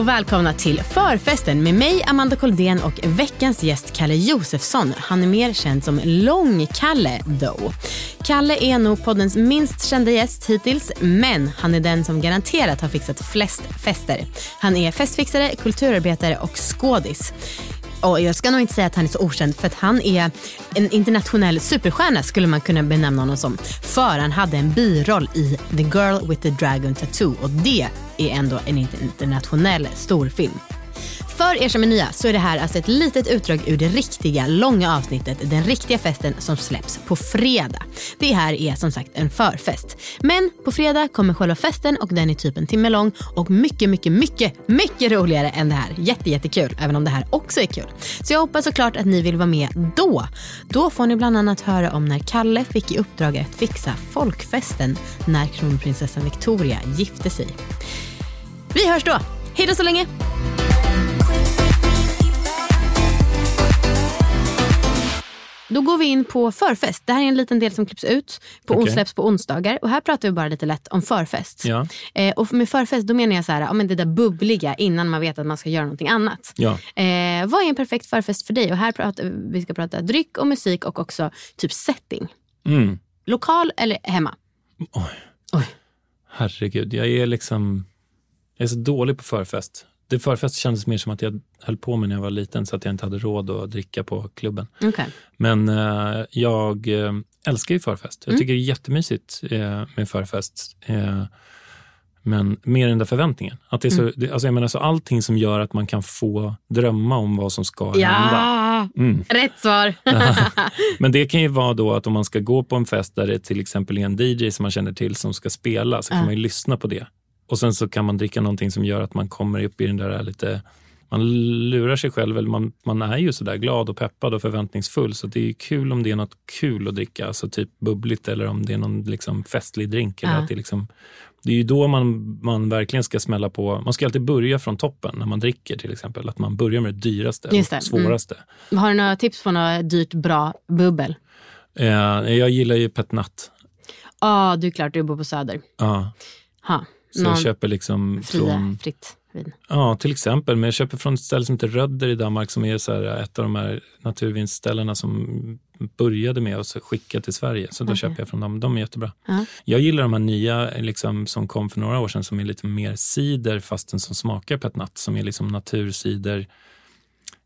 Och välkomna till förfesten med mig Amanda Koldén och veckans gäst Kalle Josefsson. Han är mer känd som Lång-Kalle though. Kalle är nog poddens minst kända gäst hittills men han är den som garanterat har fixat flest fester. Han är festfixare, kulturarbetare och skådis. Och jag ska nog inte säga att han är så okänd för att han är en internationell superstjärna skulle man kunna benämna honom som. För han hade en biroll i The Girl with the Dragon Tattoo och det är ändå en internationell storfilm. För er som är nya så är det här alltså ett litet utdrag ur det riktiga långa avsnittet Den riktiga festen som släpps på fredag. Det här är som sagt en förfest. Men på fredag kommer själva festen och den är typ en timme lång och mycket, mycket, mycket, mycket roligare än det här. Jätte, jättekul, även om det här också är kul. Så jag hoppas såklart att ni vill vara med då. Då får ni bland annat höra om när Kalle fick i uppdrag att fixa folkfesten när kronprinsessan Victoria gifte sig. Vi hörs då. Hej då så länge! Då går vi in på förfest. Det här är en liten del som klipps ut på Okej. släpps på onsdagar. Och här pratar vi bara lite lätt om förfest. Ja. Eh, och med förfest då menar jag så här, ja, men det där bubbliga innan man vet att man ska göra någonting annat. Ja. Eh, vad är en perfekt förfest för dig? Och här pratar, vi ska prata dryck och musik och också typ setting. Mm. Lokal eller hemma? Oj. Oj. Herregud, jag är liksom... Jag är så dålig på förfest. Det förfest kändes mer som att jag höll på med när jag var liten så att jag inte hade råd att dricka på klubben. Okej. Men eh, jag eh, älskar ju förfest. Jag tycker det är jättemysigt eh, med förfest. Eh, men mer den där förväntningen. Att det är så, det, alltså jag menar, så allting som gör att man kan få drömma om vad som ska hända. Ja, Mm. rätt svar. Men det kan ju vara då att om man ska gå på en fest där det till exempel är en DJ som man känner till som ska spela, så kan Ja. man ju lyssna på det. Och sen så kan man dricka någonting som gör att man kommer upp i den där lite, man lurar sig själv, eller man, man är ju sådär glad och peppad och förväntningsfull. Så det är kul om det är något kul att dricka, alltså typ bubbligt eller om det är någon liksom festlig drink. Eller Ja. att det, är liksom, det är ju då man, man verkligen ska smälla på, man ska alltid börja från toppen när man dricker till exempel. Att man börjar med det dyraste Just det, och svåraste. Har du några tips på något dyrt bra bubbel? Eh, jag gillar ju Pet Nat. Ja, du är klart du bor på Söder. Ja. Ha. Så Någon jag köper liksom fria, från, fritt vin. ja till exempel, men jag köper från ett ställe som heter Rödder i Danmark som är så här ett av de här naturvinställena som började med att skicka till Sverige. Så då köper jag från dem. De är jättebra. Ja. Jag gillar de här nya liksom, som kom för några år sedan som är lite mer cider fast den som smakar petnat. Som är liksom naturcider.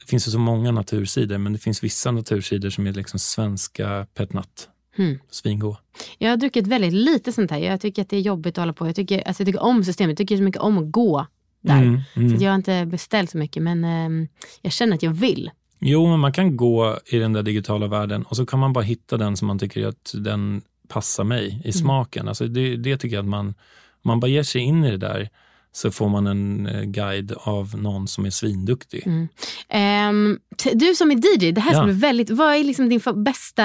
Det finns ju så många naturcider men det finns vissa naturcider som är liksom svenska petnat. Hmm. Svingod. Jag har druckit väldigt lite sånt här. Jag tycker att det är jobbigt att hålla på. Jag tycker, alltså jag tycker om systemet. Jag tycker så mycket om att gå där. Mm, mm. Så jag har inte beställt så mycket men ehm, jag känner att jag vill. Jo, men man kan gå i den där digitala världen och så kan man bara hitta den som man tycker att den passar mig i smaken. Alltså det, det tycker jag att man, man bara ger sig in i det där så får man en eh, guide av någon som är svinduktig. Ehm, t- du som är DJ, det här Ja. bli väldigt, vad är liksom din bästa,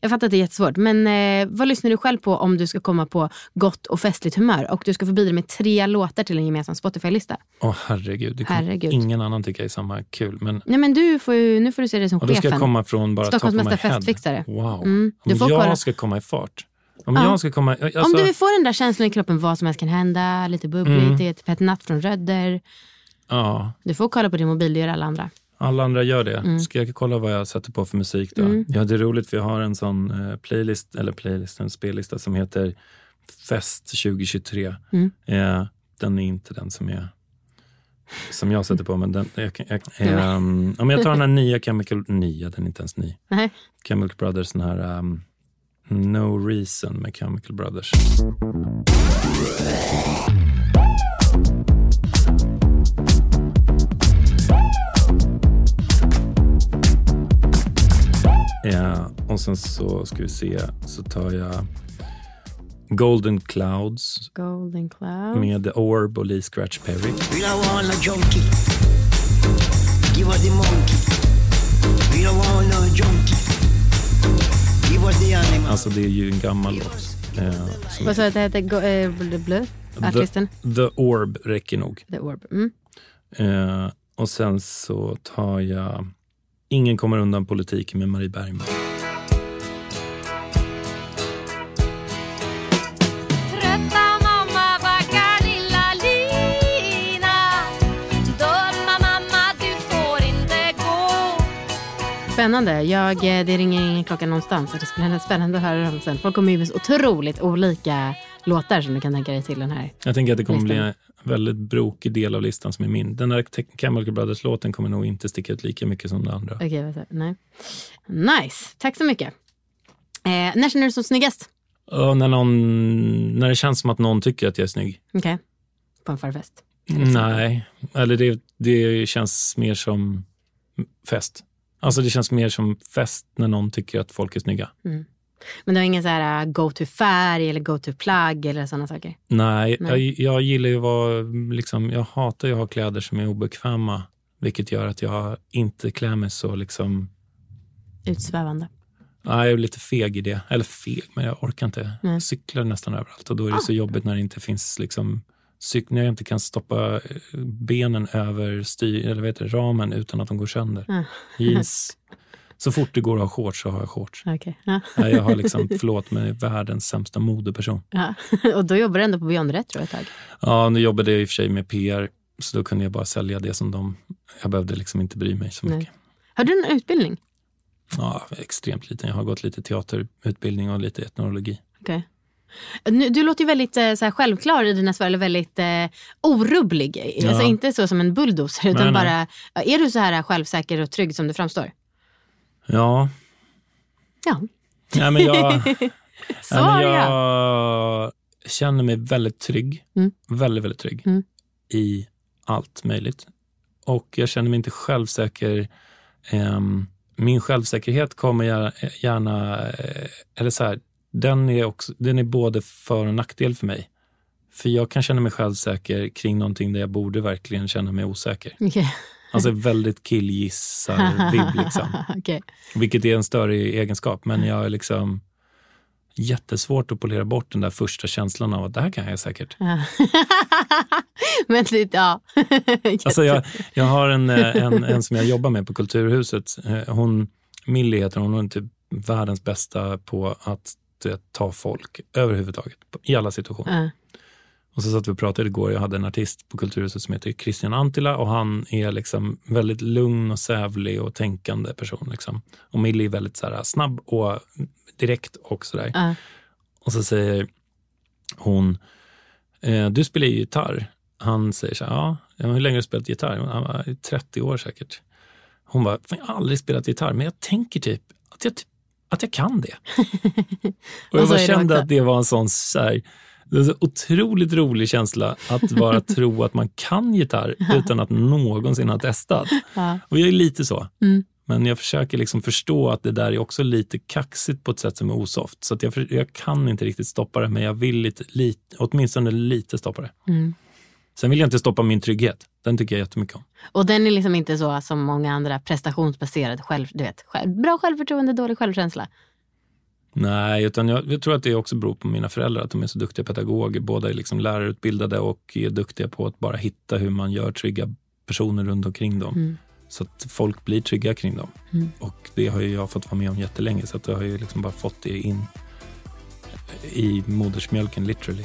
jag fattar att det är jättesvårt, men eh, vad lyssnar du själv på om du ska komma på gott och festligt humör och du ska få bidra med tre låtar till en gemensam Spotify-lista? Åh herregud, det Herregud. ingen annan tycka är samma kul. Men, Nej men du får ju, nu får du se det som och då ska chefen. jag komma från bara Stockholms mesta festfixare. Wow. Mm, du får jag kolla. ska komma i fart. Om Ja. jag ska komma... Alltså, Om du får den där känslan i kroppen, vad som helst kan hända, lite bubbligt, Mm. det är ett pet natt från Rödder. ja, Du får kolla på din mobil, det gör alla andra. alla andra gör det. Mm. Ska jag kolla vad jag sätter på för musik då? Ja, det är roligt för jag har en sån eh, playlist, eller playlist, en spellista som heter Fest 2023. Mm. Eh, den är inte den som är som jag sätter på, men den, jag, jag, ehm, om jag tar den här nya Chemical, nya, den är inte ens ny. Nej. Chemical Brothers, den här um, No Reason med Chemical Brothers. Ja, och sen så ska vi se, så tar jag Golden Clouds Golden Cloud. med The Orb och Lee Scratch Perry. We don't want no junkie. Alltså det är ju en gammal låt. Eh, Vad sa du att det hette? Go- eh, Artisten? The, The Orb räcker nog. The Orb. Mm. Eh, och sen så tar jag Ingen kommer undan politiken med Marie Bergman. Spännande. Jag, eh, det ringer ingen klocka någonstans. så Det skulle bli spännande att höra dem sen. Folk kommer ju med otroligt olika låtar som du kan tänka dig till den här. Jag tänker att det kommer Listan. bli en väldigt brokig del av listan som är min. Den här Te- Chemical Brothers-låten kommer nog inte sticka ut lika mycket som den andra. Okej, jag? Nej. Nice. Tack så mycket. Eh, när känner du som snyggast? Och när, någon, när det känns som att någon tycker att jag är snygg. Okej. På en förfest? Nej, eller det, det känns mer som fest. Alltså det känns mer som fest när någon tycker att folk är snygga. Men du har ingen så här uh, go-to-färg eller go-to-plagg eller sådana saker? Nej, Nej. Jag, jag gillar ju att vara, liksom, jag hatar ju att ha kläder som är obekväma. Vilket gör att jag inte klär mig så liksom, Utsvävande. nej, jag är lite feg i det. Eller feg, men jag orkar inte. Nej. Jag cyklar nästan överallt och då är det så jobbigt när det inte finns liksom, när jag inte kan stoppa eh, benen över styr, eller vet ramen utan att de går sönder. Ah. Jeans. Så fort det går att ha shorts så har jag shorts. Ja. Nej, jag har liksom, förlåt, men är världens sämsta modeperson. Ja. Och då jobbar du ändå på Beyond Retro ett tag? Ja, nu jobbade jag i och för sig med PR, så då kunde jag bara sälja det som de... Jag behövde liksom inte bry mig så Nej. mycket. Har du en utbildning? Ja, extremt liten. Jag har gått lite teaterutbildning och lite etnologi. Okej. Du låter ju väldigt eh, så här, självklar i dina svar, eller väldigt eh, orubblig. Ja. Alltså inte så som en bulldozer, utan Nej, nej. bara... ja, Är du så här självsäker och trygg som du framstår? Ja, Ja. nej, men jag, nej, Svar men ja. jag känner mig väldigt trygg. Mm. Väldigt, väldigt trygg Mm. i allt möjligt. Och jag känner mig inte självsäker. Ehm, min självsäkerhet kommer gärna... eh, Eller så här, den är, också, den är både för och nackdel för mig. För jag kan känna mig självsäker kring någonting där jag borde verkligen känna mig osäker. Okej. Alltså väldigt killgissar-vibb liksom. Okej. Vilket är en större egenskap, men jag är liksom jättesvårt att polera bort den där första känslan av att det här kan jag säkert. Ja. Men det, ja. Alltså jag, jag har en, eh, en, en som jag jobbar med på Kulturhuset. Eh, Hon, Millie heter hon, hon är typ världens bästa på att du vet, ta folk överhuvudtaget, i alla situationer. Ja. Och så satt vi och pratade igår, jag hade en artist på Kulturhuset som heter Christian Antila och han är liksom väldigt lugn och sävlig och tänkande person. Liksom. Och Millie är väldigt så här, snabb och direkt och sådär. Ja. Och så säger hon, eh, du spelar ju gitarr. Han säger så här, ja, jag har hur länge har du spelat gitarr? Han var 30 år säkert. Hon bara, "Fan, jag har aldrig spelat gitarr, men jag tänker typ att jag, typ, att jag kan det. och jag bara kände att det var en sån så här, så otroligt rolig känsla att bara tro att man kan gitarr utan att någonsin ha testat. Och jag är lite så. Mm. Men jag försöker liksom förstå att det där är också lite kaxigt på ett sätt som är osoft. Så jag, jag kan inte riktigt stoppa det, men jag vill lite, lite, åtminstone lite stoppa det. Mm. Sen vill jag inte stoppa min trygghet. Den tycker jag jättemycket om. Och den är liksom inte så som många andra prestationsbaserad, själv, du vet, själv, bra självförtroende, dålig självkänsla. Nej, utan jag, jag tror att det också beror på mina föräldrar, att de är så duktiga pedagoger. Båda är liksom lärarutbildade och är duktiga på att bara hitta hur man gör trygga personer runt omkring dem. Mm. Så att folk blir trygga kring dem. Mm. Och det har ju jag fått vara med om jättelänge, så att jag har ju liksom bara fått det in i modersmjölken, literally.